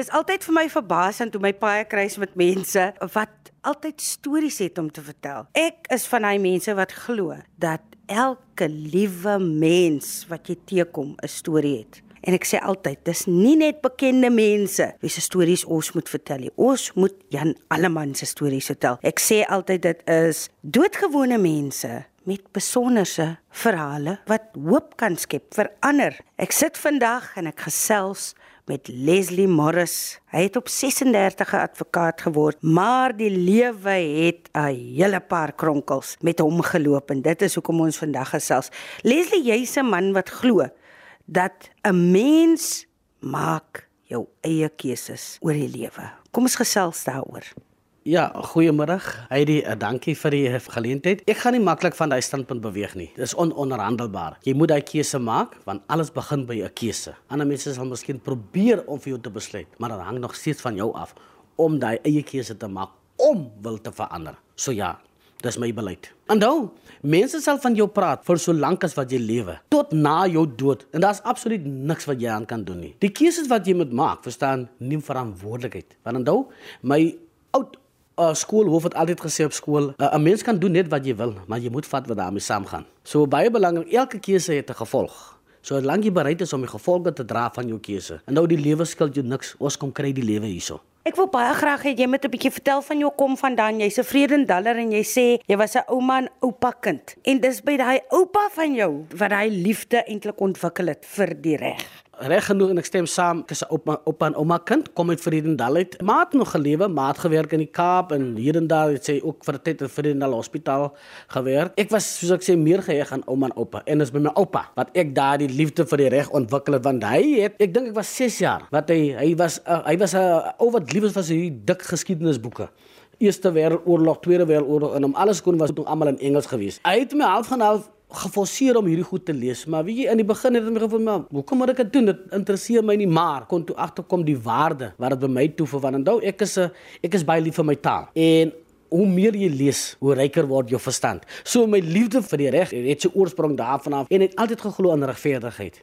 dis altyd vir my verbasend hoe my paie kruis met mense wat altyd stories het om te vertel. Ek is van daai mense wat glo dat elke liewe mens wat jy teekom 'n storie het. En ek sê altyd, dis nie net bekende mense wie se stories ons moet vertel nie. Ons moet Jan Alleman se stories vertel. Ek sê altyd dit is doodgewone mense met besonderse verhale wat hoop kan skep vir ander. Ek sit vandag en ek gesels met Leslie Morris. Hy het op 36 'n advokaat geword, maar die lewe het 'n hele paar kronkels met hom geloop en dit is hoekom ons vandag gesels. Leslie, jy's 'n man wat glo dat 'n mens maak jou eie keuses oor die lewe. Kom ons gesels daaroor. Ja, goeiemôre. Heidi, uh, dankie vir die geleentheid. Ek gaan nie maklik van daai standpunt beweeg nie. Dit is ononderhandelbaar. Jy moet daai keuse maak want alles begin by 'n keuse. Ander mense sal miskien probeer om vir jou te besluit, maar dit hang nog steeds van jou af om daai eie keuse te maak om wil te verander. So ja, dis my beleid. Onthou, mense sal van jou praat vir so lank as wat jy lewe, tot na jou dood en daar's absoluut niks wat jy aan kan doen nie. Die keuses wat jy moet maak, verstaan, neem verantwoordelikheid. Want onthou, my oud uh, skoolhoof het altyd gesê op skool, uh, 'n mens kan doen net wat jy wil, maar jy moet vat wat daarmee saamgaan. So baie belangrik, elke keuse het 'n gevolg. So solank jy bereid is om die gevolge te dra van jou keuse. En nou die lewe skuld jou niks. Ons kom kry die lewe hierso. Ek wil baie graag hê jy moet 'n bietjie vertel van jou kom vandaan. Jy's 'n vredendaller en jy sê jy was 'n ouma en oupa kind. En dis by daai oupa van jou wat daai liefde eintlik ontwikkel het vir die reg reg genoeg en ek stem saam ek is op op 'n ouma kind kom uit Vredendal uit. Maat nog gelewe maat gewerk in die Kaap en hier en daar het sy ook vir 'n tyd in Vredendal hospitaal gewerk. Ek was soos ek sê meer geheig aan ouma en oupa en is by my oupa wat ek daar die liefde vir die reg ontwikkel het want hy het ek dink ek was 6 jaar wat hy hy was uh, hy was 'n uh, oor wat lief was vir sy dik geskiedenisboeke. Eerste Wêreldoorlog, Tweede Wêreldoorlog en om alles kon was dit almal in Engels gewees. Hy het my half gaan half geforseer om hierdie goed te lees, maar weet jy in die begin het dit my gevoel maar hoekom moet ek dit doen? Dit interesseer my nie, maar kon toe agterkom die waarde wat dit by my toe verwant. Onthou ek is 'n ek is baie lief vir my taal. En hoe meer jy lees, hoe ryker word jou verstand. So my liefde vir die reg het sy oorsprong daarvan af en het altyd geglo aan regverdigheid.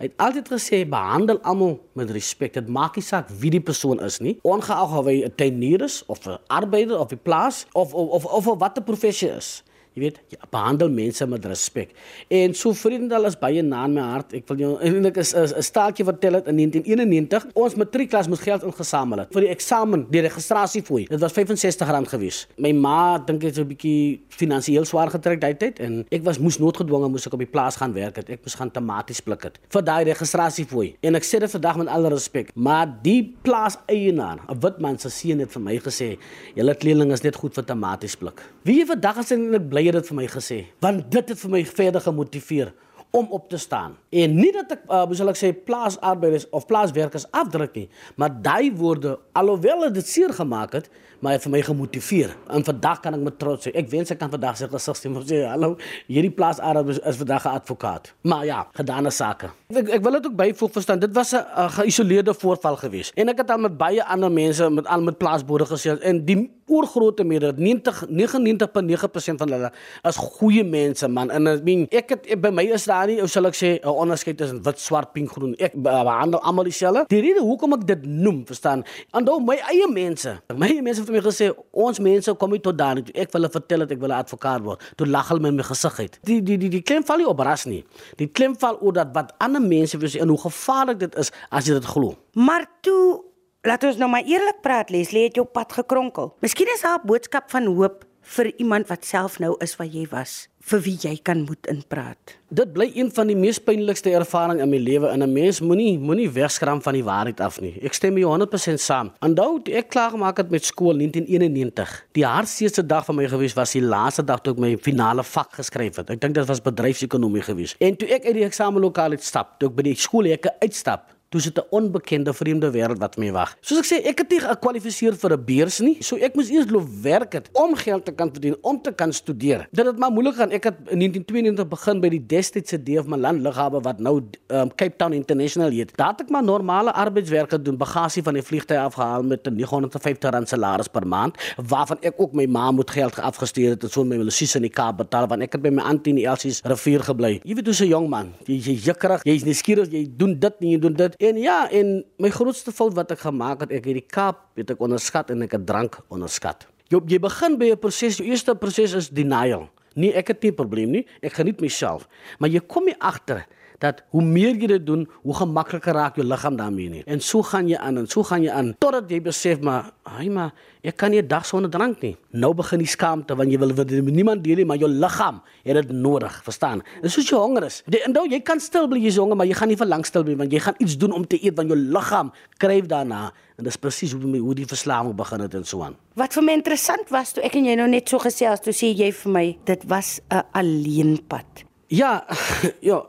Hy het altyd gesê behandel almal met respek. Dit maak nie saak wie die persoon is nie, ongeag of hy 'n tuinier is of 'n arbeider of 'n plaas of of of, of, of wat 'n professie is. Jy weet, jy behandel mense met respek. En so Vriendendal is baie na in my hart. Ek wil jou eintlik is 'n staaltjie vertel het in 1991. Ons matriekklas moes geld ingesamel het vir die eksamen, die registrasiefooi. Dit was R65 gewees. My ma dink dit is 'n bietjie finansiëel swaar getrek daai tyd en ek was moes noodgedwonge moes ek op die plaas gaan werk het. Ek moes gaan tomaties pluk het vir daai registrasiefooi. En ek sê dit vandag met alle respek, maar die plaas eienaar, 'n wit man se seun het vir my gesê, "Julle kleerling is net goed vir tomaties pluk." Wie vandag as ek bly het dit vir my gesê, want dit het vir my verder gemotiveer om op te staan. En nie dat ek uh, sal ek sê plaasarbeiders of plaaswerkers afdruk nie, maar daai woorde alhoewel dit seer gemaak het, maar het vir my gemotiveer. En vandag kan ek met trots sê, ek wens ek kan vandag sê gesig sê, sê hallo, hierdie plaasarbeiders is vandag 'n advokaat. Maar ja, gedane sake. Ek ek wil dit ook byvoeg verstaan, dit was 'n geïsoleerde voorval geweest. En ek het al met baie ander mense met al met plaasboere gesê en die oorgrootste meerderheid 90 99.9% van hulle is goeie mense man. En I mean ek het by my is daar nie hoe sal ek sê 'n onderskeid tussen wit swart pink groen. Ek behandel almal dieselfde. Die rede hoekom ek dit noem verstaan onthou my eie mense. My eie mense het my gesê ons mense kom nie tot daar nie. Ek wil hulle vertel dat ek wil 'n advokaat word toe lag hulle met my gesig uit. Die die die die klem val nie op ras nie. Die klem val oor dat wat ander mense wil sê en hoe gevaarlik dit is as jy dit glo. Maar toe Laat ons nou maar eerlik praat, Leslie, het jou pad gekronkel. Miskien is daar 'n boodskap van hoop vir iemand wat self nou is wat jy was, vir wie jy kan moed inpraat. Dit bly een van die mees pynlikste ervarings in my lewe en 'n mens moenie moenie wegskram van die waarheid af nie. Ek stem mee 100% saam. Onthou, ek klaar gemaak het met skool 1991. Die hardste dag van my gewees was die laaste dag toe ek my finale vak geskryf het. Ek dink dit was bedryfsekonomie gewees. En toe ek uit die eksamenlokaal uitstap, toe ek by die skoolhekke uitstap, Sit 'n onbekende vreemde wêreld wat my wag. Soos ek sê, ek het nie gekwalifiseer vir 'n beurs nie. So ek moes eers loop werk het om geld te kan verdien om te kan studeer. Dit het maar moeilik gaan. Ek het in 1992 begin by die van my land lughawe wat nou um, Cape Town International heet. Daar het ek maar normale arbeidswerk gedoen, bagasie van die vliegtuig afgehaal met 'n 950 rand salaris per maand, waarvan ek ook my ma moet geld afgestuur het en so my lusies in die Kaap betaal want ek het by my auntie in die Elsies rivier gebly. Jy weet hoe so 'n jong man, jy jy jikkerig, jy's nie skieurig, jy doen dit nie, jy doen dit En ja, en my grootste fout wat ek gemaak het, ek het die Kaap het ek onderskat en ek het drank onderskat. Jy jy begin by 'n proses, jou eerste proses is denial. Nee, ek het nie probleem nie. Ek geniet myself. Maar jy kom nie agter dat hoe meer jy dit doen, hoe gemakliker raak jou liggaam daarmee nie. En so gaan jy aan en so gaan jy aan totdat jy besef maar, ai maar ek kan nie 'n dag sonder drank nie. Nou begin die skaamte want jy wil vir niemand deel nie, maar jou liggaam het dit nodig, verstaan? Dis soos jy honger is. Jy onthou jy kan stil bly jy's honger, maar jy gaan nie vir lank stil bly want jy gaan iets doen om te eet want jou liggaam kryf daarna. En dis presies hoe hoe die verslawing begin het en so aan. Wat vir my interessant was toe ek en jy nou net so gesels, toe sê jy vir my dit was 'n alleenpad. Ja, ja,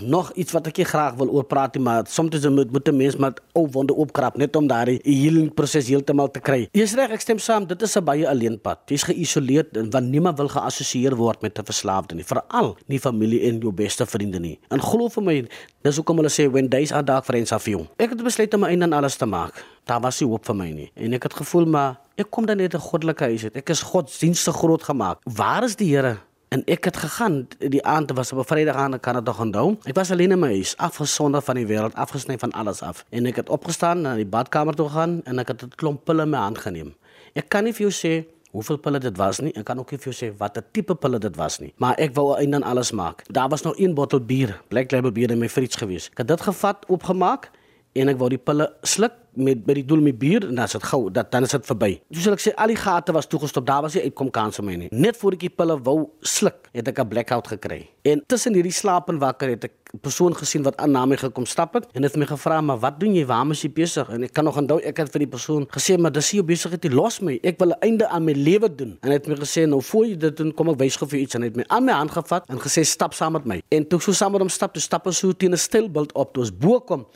nog iets wat ek graag wil oor praat maar soms moet moet 'n mens met ou wonde opkrap net om daai healing proses heeltemal te kry. Jy's reg, ek stem saam, dit is 'n baie alleen pad. Jy's geïsoleer want niemand wil geassosieer word met 'n verslaafde nie, veral nie familie en jou beste vriende nie. En glo vir my, dis hoekom hulle sê when days are dark friends are few. Ek het besluit om my einde aan alles te maak. Daar was nie hoop vir my nie. En ek het gevoel maar ek kom dan net 'n goddelike huis uit. Ek is godsdienstig groot gemaak. Waar is die Here? En ek het gegaan die aand was op 'n Vrydag aan kan dit nog onthou. Ek was alleen in my huis, afgesonder van die wêreld, afgesny van alles af. En ek het opgestaan na die badkamer toe gegaan en ek het 'n klomp pille in my hand geneem. Ek kan nie vir jou sê hoeveel pille dit was nie. Ek kan ook nie vir jou sê watter tipe pille dit was nie. Maar ek wou eintlik alles maak. Daar was nog een bottel bier, Black Label bier in my fridge gewees. Ek het dit gevat, oopgemaak en ek wou die pille sluk met by die doel met bier en dan is dit gou dat dan is dit verby. Soos ek sê al die gate was toegestop, daar was nie uitkom kans vir my nie. Net voor ek die pille wou sluk, het ek 'n blackout gekry. En tussen hierdie slaap en wakker het ek 'n persoon gesien wat aan na my gekom stap het en het my gevra, "Maar wat doen jy? Waar is jy besig?" En ek kan nog onthou ek het vir die persoon gesê, "Maar dis jy besig te los my. Ek wil 'n einde aan my lewe doen." En hy het my gesê, "Nou voor jy dit doen, kom ek wys gou vir iets." En hy het my aan my hand gevat en gesê, "Stap saam met my." En toe so saam met hom stap, toe stap ons so teen 'n stilbeeld op, toe ons bo kom,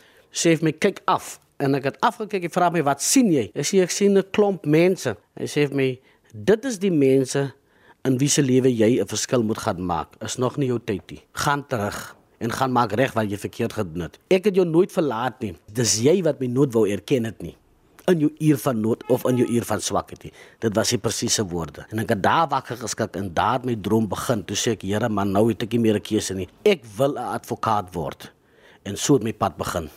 hy vir my, "Kyk af." en ek het afgekyk en vra my wat sien jy? Ek sê ek sien 'n klomp mense. Hy sê vir my dit is die mense in wie se lewe jy 'n verskil moet gaan maak. Is nog nie jou tyd nie. Gaan terug en gaan maak reg wat jy verkeerd gedoen het. Ek het jou nooit verlaat nie. Dis jy wat my nood wou erken dit nie in jou uur van nood of in jou uur van swakheid. Dit was die presiese woorde. En ek het daar wakker geskik en daar my droom begin. Toe sê ek, Here, man, nou het ek nie meer 'n keuse nie. Ek wil 'n advokaat word. En so het my pad begin.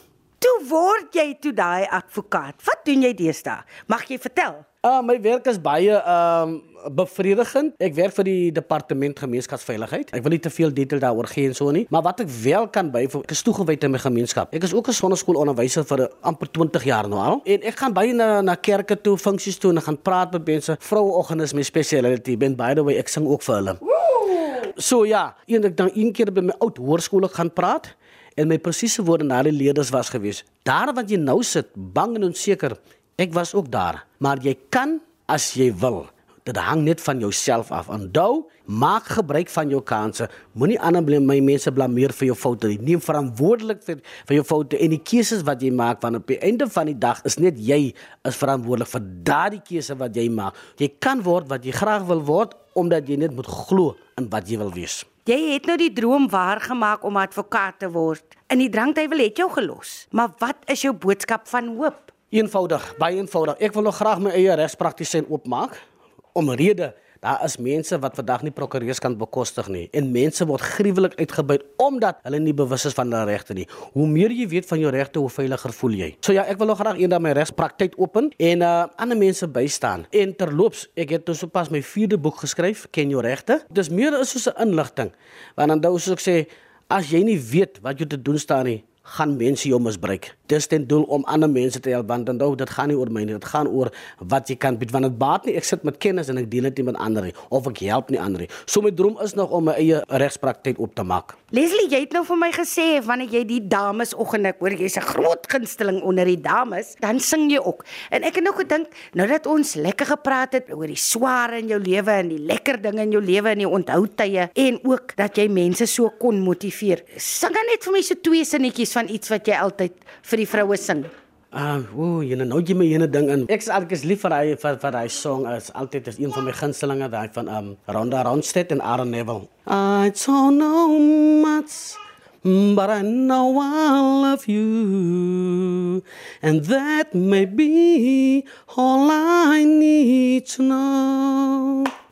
Word jy toe daai advokaat. Wat doen jy deesdae? Mag jy vertel? Uh my werk is baie ehm um, bevredigend. Ek werk vir die departement gemeenskapsveiligheid. Ek wil nie te veel detail daaroor gee en so nie, maar wat ek wel kan byvoeg, ek is toegewy aan my gemeenskap. Ek is ook 'n sonneskoolonderwyser vir amper 20 jaar nou al. En ek gaan baie na na kerke toe, funksies toe en ek gaan praat met mense. Vroueoggend is my specialty. Ben by the way, ek sing ook vir hulle. So ja, eendag dan een keer by my oud hoërskool gaan praat en my presiese woorde na die leerders was gewees. Daar wat jy nou sit, bang en onseker, ek was ook daar, maar jy kan as jy wil. Dit hang net van jouself af. Onthou, maak gebruik van jou kansse. Moenie ander blame my mense blameer vir jou foute nie. Neem verantwoordelik vir vir jou foute en die keuses wat jy maak want op die einde van die dag is net jy is verantwoordelik vir daardie keuse wat jy maak. Jy kan word wat jy graag wil word omdat jy net moet glo in wat jy wil wees. Jy het nou die droom waar gemaak om advokaat te word. In die drankduiwel het jou gelos. Maar wat is jou boodskap van hoop? Eenvoudig, baie eenvoudig. Ek wil nog graag my eie regspraktisyn oopmaak omrede Daar is mense wat vandag nie prokureurs kan bekostig nie en mense word gruwelik uitgebuit omdat hulle nie bewus is van hulle regte nie. Hoe meer jy weet van jou regte, hoe veiliger voel jy. So ja, ek wil nog graag eendag my regspraktyk open en uh ander mense bystaan. En terloops, ek het dus sopas my vierde boek geskryf, Ken jou regte. Dis meer as soos 'n inligting. Want dan dous ek sê as jy nie weet wat jy te doen staan nie, gaan mense jou misbruik. Dis ten doel om ander mense te help want nou dit gaan nie oor my nie, dit gaan oor wat jy kan bied want dit baat nie ek sit met kennis en ek deel dit met ander nie of ek help nie ander nie. So my droom is nog om my eie regspraktyk op te maak. Leslie, jy het nou vir my gesê wanneer jy die dames oggend ek hoor jy's 'n groot gunsteling onder die dames, dan sing jy ook. En ek het nou gedink nou dat ons lekker gepraat het oor die sware in jou lewe en die lekker dinge in jou lewe en die onthoudtye en ook dat jy mense so kon motiveer. Sing dan net vir my so twee sinnetjies van iets wat jy altyd vir die vroue sing. Ah, uh, ooh, jy nou jy my ene ding in. Ek is altyd lief vir hy vir vir hy song is altyd is een van my gunstelinge daai van um Ronda Ronstedt en Aaron Neville. I don't know much but I know I love you and that may be all I need to know.